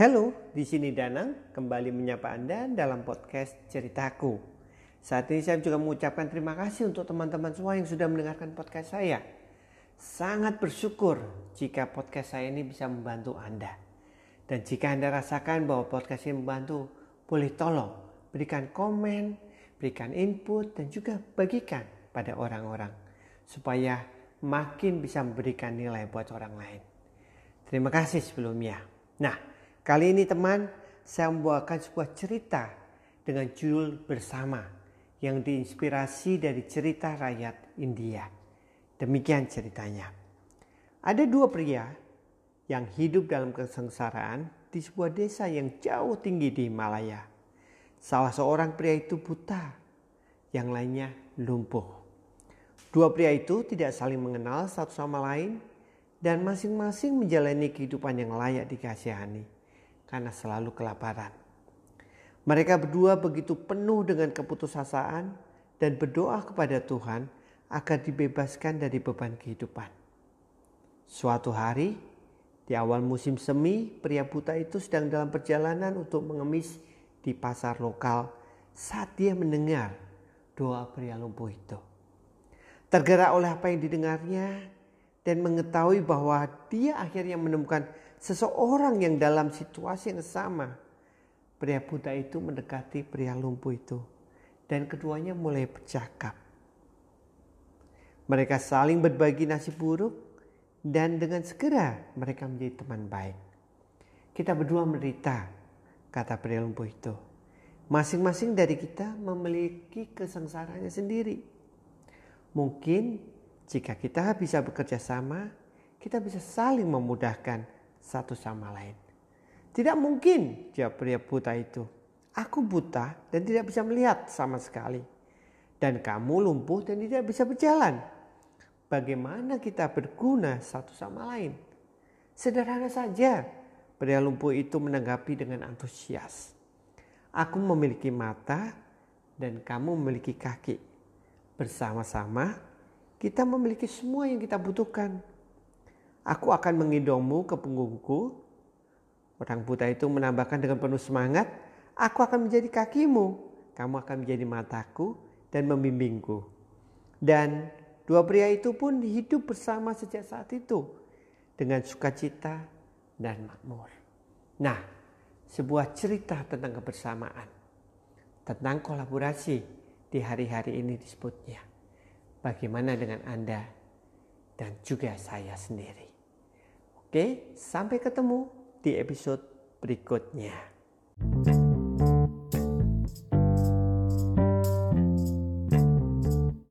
Halo, di sini Danang kembali menyapa Anda dalam podcast Ceritaku. Saat ini saya juga mengucapkan terima kasih untuk teman-teman semua yang sudah mendengarkan podcast saya. Sangat bersyukur jika podcast saya ini bisa membantu Anda. Dan jika Anda rasakan bahwa podcast ini membantu, boleh tolong berikan komen, berikan input, dan juga bagikan pada orang-orang. Supaya makin bisa memberikan nilai buat orang lain. Terima kasih sebelumnya. Nah, Kali ini teman, saya membawakan sebuah cerita dengan judul bersama yang diinspirasi dari cerita rakyat India. Demikian ceritanya. Ada dua pria yang hidup dalam kesengsaraan di sebuah desa yang jauh tinggi di Himalaya. Salah seorang pria itu buta, yang lainnya lumpuh. Dua pria itu tidak saling mengenal satu sama lain dan masing-masing menjalani kehidupan yang layak dikasihani karena selalu kelaparan. Mereka berdua begitu penuh dengan keputusasaan dan berdoa kepada Tuhan agar dibebaskan dari beban kehidupan. Suatu hari, di awal musim semi, pria buta itu sedang dalam perjalanan untuk mengemis di pasar lokal saat dia mendengar doa pria lumpuh itu. Tergerak oleh apa yang didengarnya dan mengetahui bahwa dia akhirnya menemukan seseorang yang dalam situasi yang sama. Pria buta itu mendekati pria lumpuh itu dan keduanya mulai bercakap. Mereka saling berbagi nasib buruk dan dengan segera mereka menjadi teman baik. Kita berdua menderita, kata pria lumpuh itu. Masing-masing dari kita memiliki kesengsaraannya sendiri. Mungkin jika kita bisa bekerja sama, kita bisa saling memudahkan satu sama lain. Tidak mungkin, jawab pria buta itu. Aku buta dan tidak bisa melihat sama sekali. Dan kamu lumpuh dan tidak bisa berjalan. Bagaimana kita berguna satu sama lain? Sederhana saja, pria lumpuh itu menanggapi dengan antusias. Aku memiliki mata dan kamu memiliki kaki. Bersama-sama kita memiliki semua yang kita butuhkan. Aku akan menggendongmu ke punggungku. Orang buta itu menambahkan dengan penuh semangat, aku akan menjadi kakimu, kamu akan menjadi mataku dan membimbingku. Dan dua pria itu pun hidup bersama sejak saat itu dengan sukacita dan makmur. Nah, sebuah cerita tentang kebersamaan, tentang kolaborasi di hari-hari ini disebutnya. Bagaimana dengan Anda dan juga saya sendiri? Oke, sampai ketemu di episode berikutnya. thank you